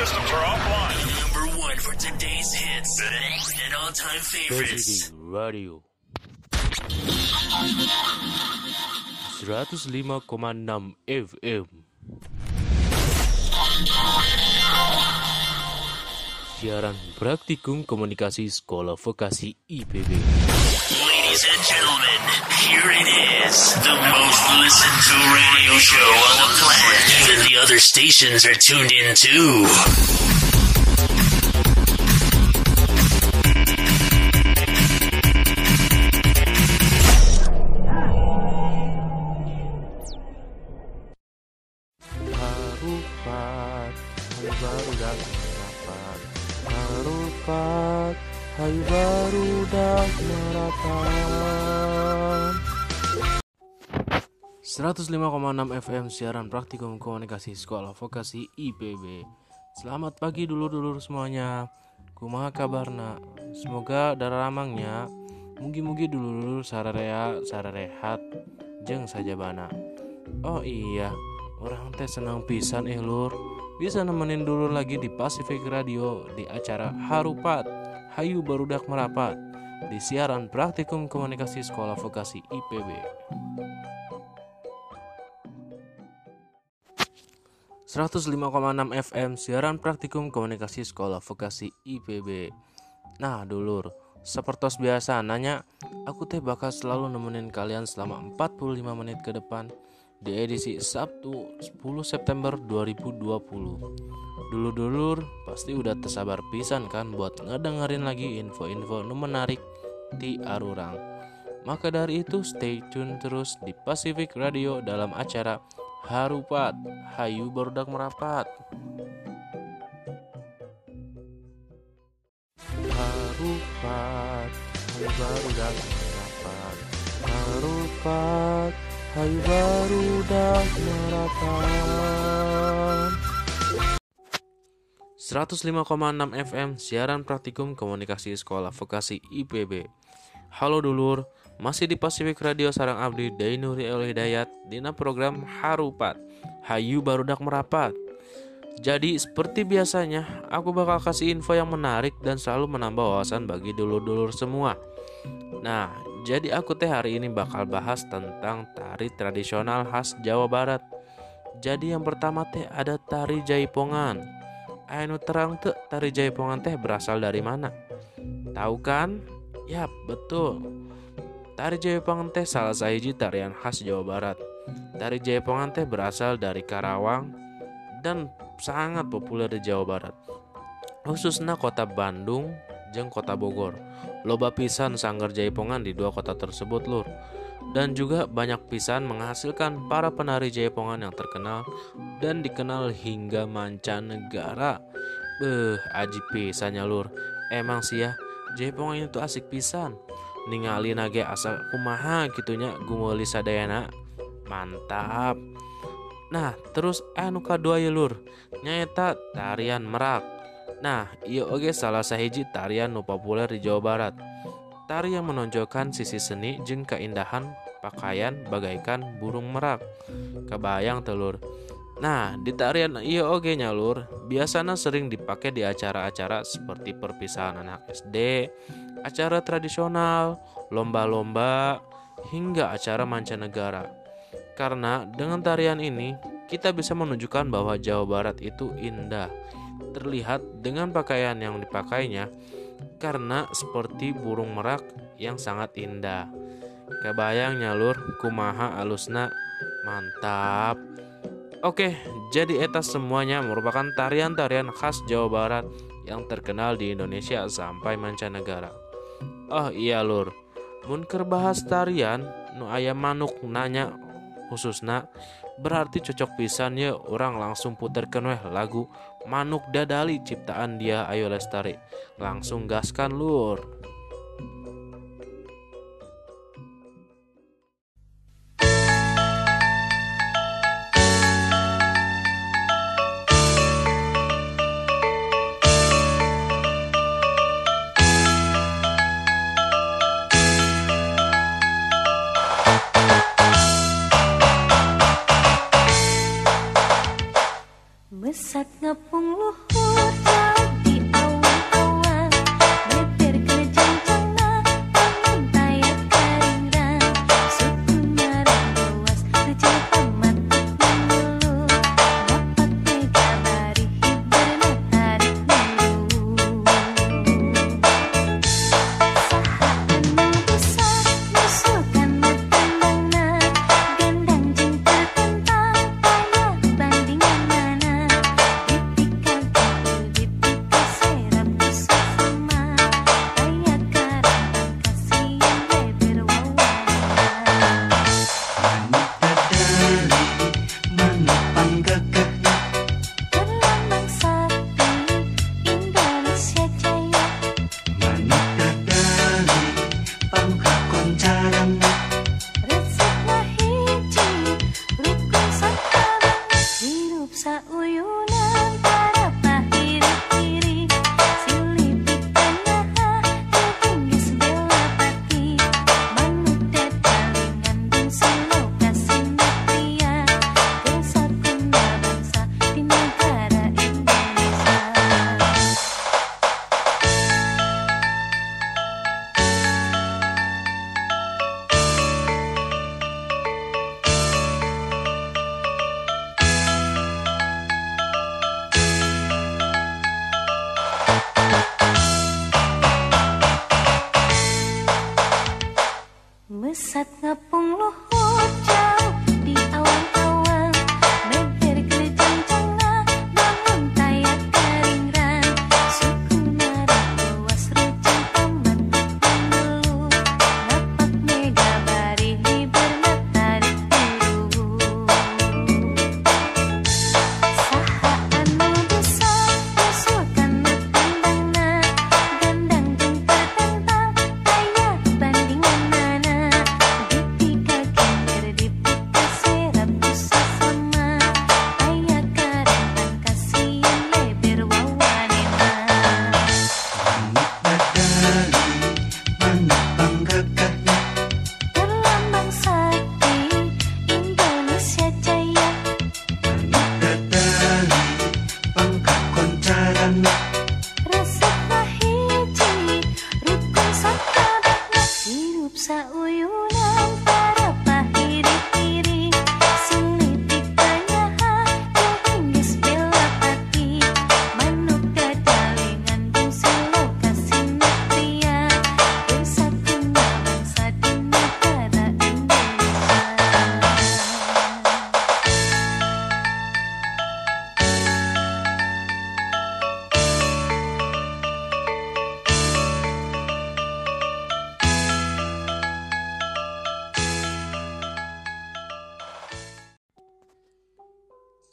systems are offline. Number one for today's hits and all-time favorites. Radio 105,6 FM Siaran Praktikum Komunikasi Sekolah Vokasi IPB Ladies and gentlemen, here it is. The most listened to radio show on the planet. Even the other stations are tuned in too. Harupat baru merapat Harupat Hayu baru dah merapat 105,6 FM siaran praktikum komunikasi sekolah vokasi IPB Selamat pagi dulur-dulur semuanya. Kumaha kabarna? Semoga darah ramangnya. Mugi-mugi dulur-dulur sararea sararehat Jeng saja bana Oh iya Orang teh senang pisan eh lur. Bisa nemenin dulu lagi di Pacific Radio Di acara Harupat Hayu Barudak Merapat Di siaran Praktikum Komunikasi Sekolah Vokasi IPB 105,6 FM siaran praktikum komunikasi sekolah vokasi IPB. Nah, dulur, seperti biasa nanya, aku teh bakal selalu nemenin kalian selama 45 menit ke depan di edisi Sabtu 10 September 2020. Dulur-dulur pasti udah tersabar pisan kan buat ngedengerin lagi info-info menarik di Arurang. Maka dari itu stay tune terus di Pacific Radio dalam acara Harupat Hayu Barudak Merapat. Harupat Hayu Barudak Merapat. Harupat Hayu Barudak Merapat. 105,6 FM siaran praktikum komunikasi sekolah vokasi IPB. Halo dulur, masih di Pacific Radio Sarang Abdi Dainuri El Hidayat Dina program Harupat Hayu Barudak Merapat Jadi seperti biasanya aku bakal kasih info yang menarik dan selalu menambah wawasan bagi dulur-dulur semua Nah jadi aku teh hari ini bakal bahas tentang tari tradisional khas Jawa Barat Jadi yang pertama teh ada tari Jaipongan Anu terang tuh tari Jaipongan teh berasal dari mana? Tahu kan? Yap, betul. Tari Jaipongan teh salah sahiji tarian khas Jawa Barat. Tari Jaipongan teh berasal dari Karawang dan sangat populer di Jawa Barat. Khususnya kota Bandung jeung kota Bogor. Loba pisan sanggar Jaipongan di dua kota tersebut lur. Dan juga banyak pisan menghasilkan para penari Jaipongan yang terkenal dan dikenal hingga mancanegara. Beh, aji pisannya lur. Emang sih ya, Jaipongan itu asik pisan ningali nage asa kumaha gitunya gumuli sadayana mantap nah terus anu kadua ya lur nyaeta tarian merak nah iya oge salah sahiji tarian nu populer di Jawa Barat tari yang menonjolkan sisi seni jeung keindahan pakaian bagaikan burung merak kebayang telur Nah, di tarian iya oge nyalur, biasanya sering dipakai di acara-acara seperti perpisahan anak SD, acara tradisional, lomba-lomba, hingga acara mancanegara. Karena dengan tarian ini, kita bisa menunjukkan bahwa Jawa Barat itu indah. Terlihat dengan pakaian yang dipakainya, karena seperti burung merak yang sangat indah. Kebayang nyalur, kumaha alusna, mantap. Oke, jadi etas semuanya merupakan tarian-tarian khas Jawa Barat yang terkenal di Indonesia sampai mancanegara. Oh iya lur, munker bahas tarian, nu ayam manuk nanya khususna berarti cocok pisan ya orang langsung puterkan weh lagu Manuk Dadali ciptaan dia Ayo Lestari. Langsung gaskan lur.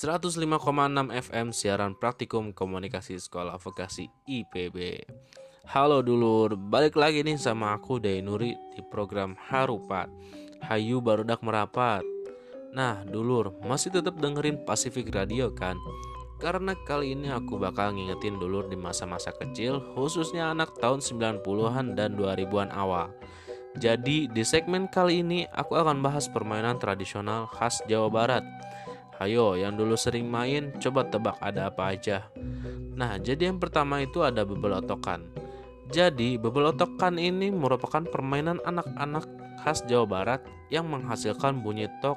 ...105,6 FM siaran praktikum komunikasi sekolah vokasi IPB Halo dulur, balik lagi nih sama aku Dainuri di program Harupat. Hayu barudak merapat. Nah dulur, masih tetap dengerin Pacific Radio kan? Karena kali ini aku bakal ngingetin dulur di masa-masa kecil Khususnya anak tahun 90-an dan 2000-an awal. Jadi di segmen kali ini aku akan bahas permainan tradisional khas Jawa Barat Ayo, yang dulu sering main, coba tebak ada apa aja. Nah, jadi yang pertama itu ada bebelotokan. Jadi, bebelotokan ini merupakan permainan anak-anak khas Jawa Barat yang menghasilkan bunyi tok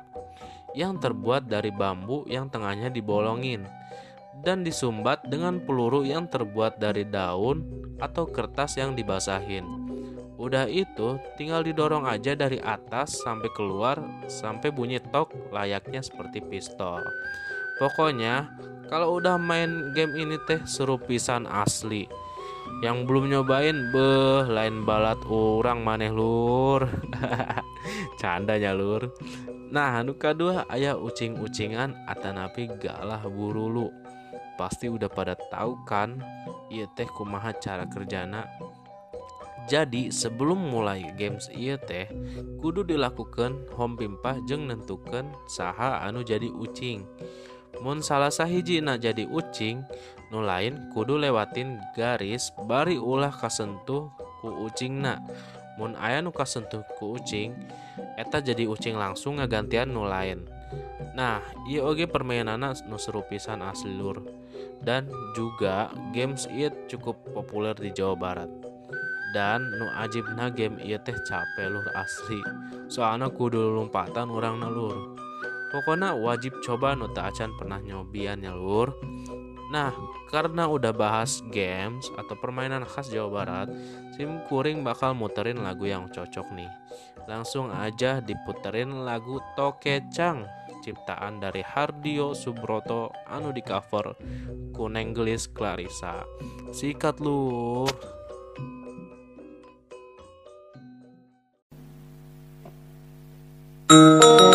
yang terbuat dari bambu yang tengahnya dibolongin dan disumbat dengan peluru yang terbuat dari daun atau kertas yang dibasahin. Udah itu, tinggal didorong aja dari atas sampai keluar sampai bunyi tok layaknya seperti pistol. Pokoknya, kalau udah main game ini teh seru pisan asli. Yang belum nyobain, beh, lain balat orang maneh lur. Candanya lur. Nah, anu kedua ayah ucing-ucingan atanapi galah burulu. Pasti udah pada tahu kan, iya teh kumaha cara kerjana jadi sebelum mulai games ieu teh kudu dilakukan home pimpah jeung nentukan saha anu jadi ucing. Mun salah sahiji na jadi ucing, nu lain kudu lewatin garis bari ulah kasentuh ku ucingna. Mun aya nu kasentuh ku ucing, eta jadi ucing langsung ngagantian nu lain. Nah, ieu oge permainanna nu seru pisan asli lur. Dan juga games ieu cukup populer di Jawa Barat dan nu ajibna game ieu teh capek lur asli. Soalnya kudu lompatan orang lur pokoknya wajib coba nu teu acan pernah nyobian ya lur nah karena udah bahas games atau permainan khas Jawa Barat sim kuring bakal muterin lagu yang cocok nih. Langsung aja diputerin lagu Tokecang ciptaan dari Hardio Subroto anu di cover Kunenggelis Clarissa sikat lur Música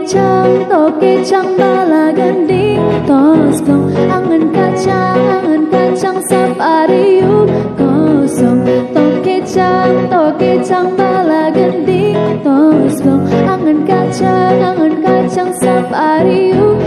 kecang to kecang bala gending toskong angin kacang angen kacang saparium kosong. To kecang to kecang bala gending toskong angen kacang angen kacang saparium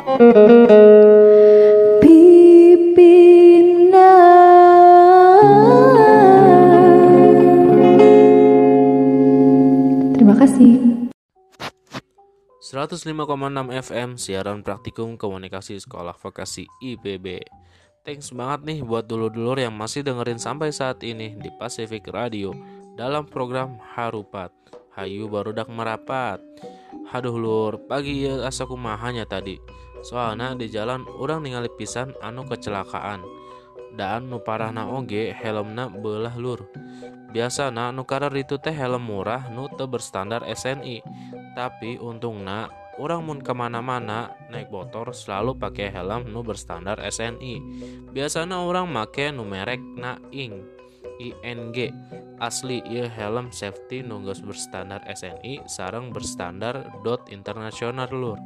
Terima kasih 105,6 FM siaran praktikum komunikasi sekolah vokasi IPB. Thanks banget nih buat dulur-dulur yang masih dengerin sampai saat ini di Pacific Radio dalam program Harupat. Hayu barudak merapat. Haduh lur, pagi ya asa kumahanya tadi. Soalnya di jalan orang ningali pisan anu kecelakaan. Dan nu parahna oge helmna belah lur. Biasana nu karar itu teh helm murah nu teu berstandar SNI. Tapi untungna orang mun ke mana-mana naik motor selalu pakai helm nu berstandar SNI. Biasana orang make nu merek na ing ING asli ieu helm safety nu geus berstandar SNI sareng berstandar dot internasional lur.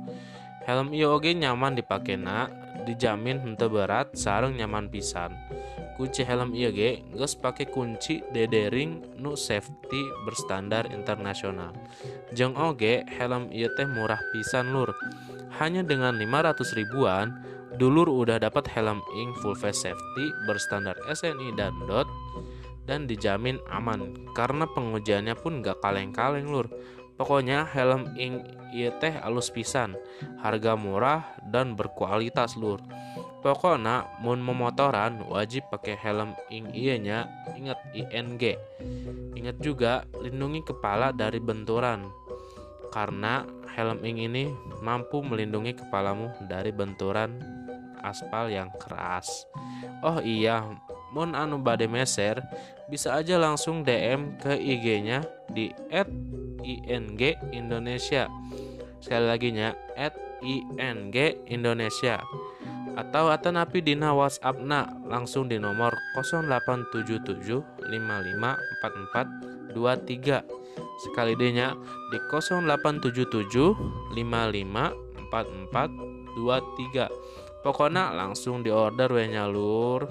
Helm ieu oge nyaman dipakena, dijamin henteu berat sareng nyaman pisan. Kunci helm ieu ge geus pake kunci dedering nu safety berstandar internasional. Jeung oge helm teh murah pisan lur. Hanya dengan 500 ribuan, dulur udah dapat helm ing full face safety berstandar SNI dan DOT dan dijamin aman karena pengujiannya pun gak kaleng-kaleng lur. Pokoknya helm ing ieu teh alus pisan, harga murah dan berkualitas lur. Pokoknya mun memotoran wajib pakai helm ing ieu nya, ingat ING. Ingat juga lindungi kepala dari benturan. Karena helm ing ini mampu melindungi kepalamu dari benturan aspal yang keras. Oh iya, mun anu bade meser bisa aja langsung DM ke IG-nya di @ing Indonesia. Sekali lagi nya @ing Indonesia. Atau atanapi dina WhatsApp na langsung di nomor 0877 5544 23. Sekali D-nya di 0877 5544 23. Pokoknya langsung di order we nyalur.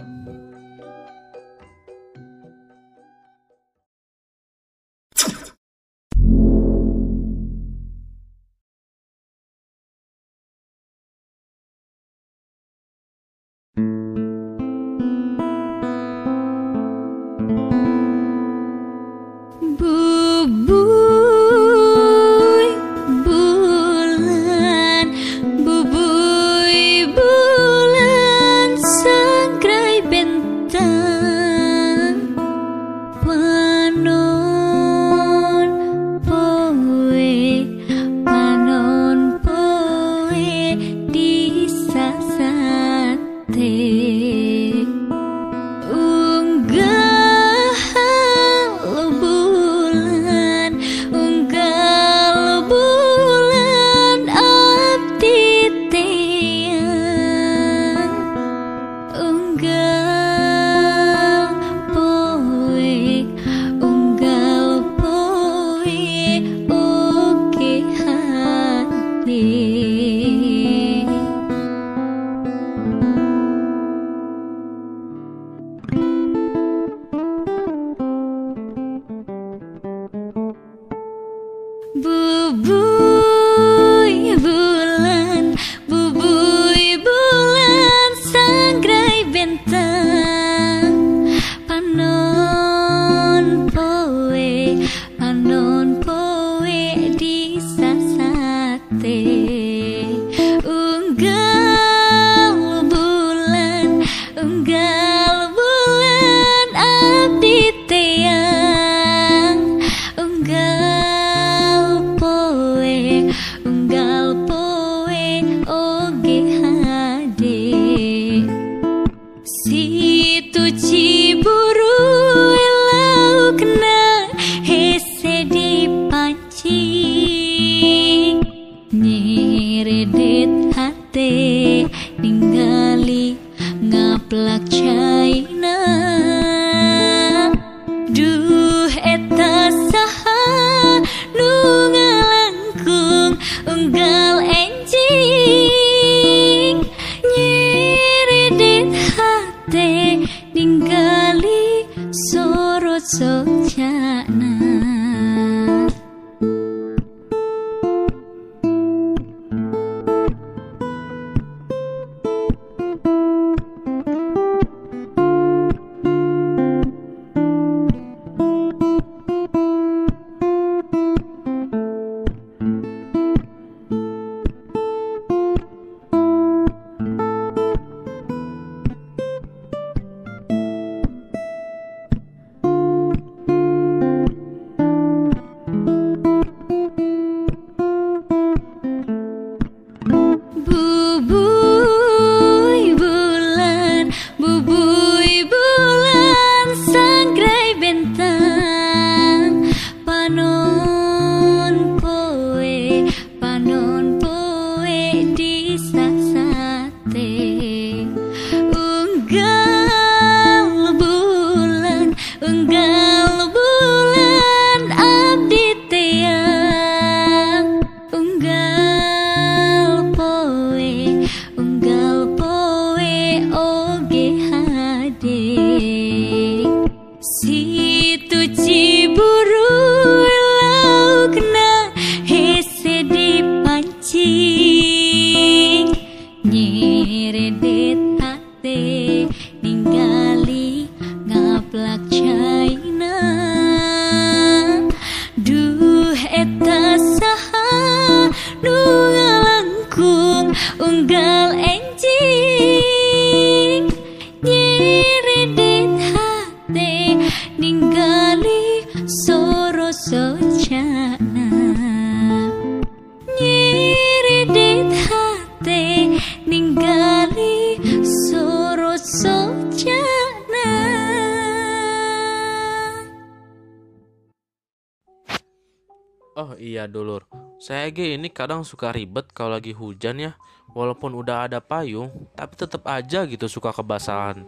Iya dulur, saya ge ini kadang suka ribet kalau lagi hujan ya. Walaupun udah ada payung, tapi tetap aja gitu suka kebasahan.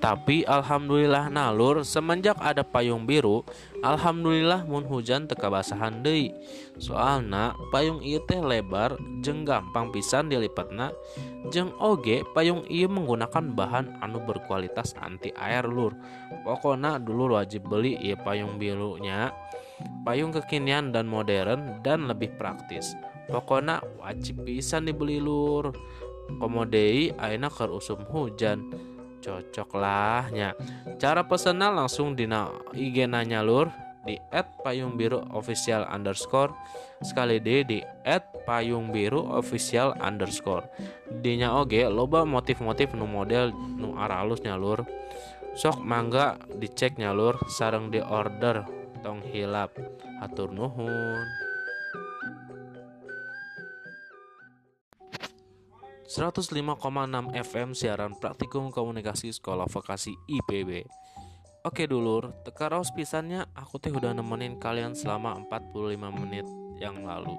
Tapi alhamdulillah nalur semenjak ada payung biru, alhamdulillah mun hujan teka basahan deui. Soalna payung ieu teh lebar jeung gampang pisan dilipatna jeung oge payung ieu menggunakan bahan anu berkualitas anti air lur. Pokona dulu wajib beli ieu payung birunya. Payung kekinian dan modern dan lebih praktis. Pokona wajib pisan dibeli lur. Komodei ayeuna keur usum hujan. Cocok lah nya. Cara pesennya langsung dina IG nanya lur di at payung biru official underscore sekali D di at payung biru official underscore. Dinya oge loba motif-motif nu model nu aralus lur. Sok mangga dicek lur sarang di order tong hilap. Hatur nuhun. 105,6 FM siaran praktikum komunikasi sekolah vokasi IPB Oke dulur, teka raus pisannya aku teh udah nemenin kalian selama 45 menit yang lalu.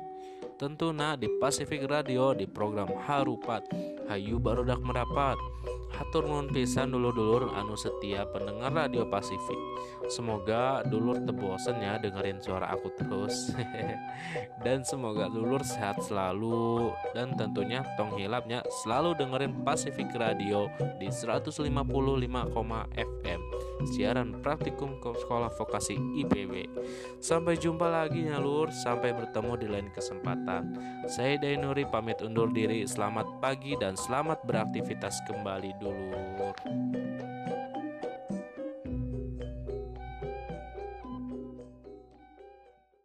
Tentu nah di Pacific Radio di program Harupat. Hayu barudak merapat Hatur nuhun pisan dulur-dulur anu setia pendengar Radio Pasifik. Semoga dulur tebosen ya dengerin suara aku terus. Dan semoga dulur sehat selalu Dan tentunya tong hilapnya selalu dengerin Pacific Radio di 155,5 FM Siaran praktikum sekolah vokasi IPB Sampai jumpa lagi ya lur Sampai bertemu di lain kesempatan. Saya Dainuri pamit undur diri. Selamat pagi dan selamat beraktivitas kembali dulur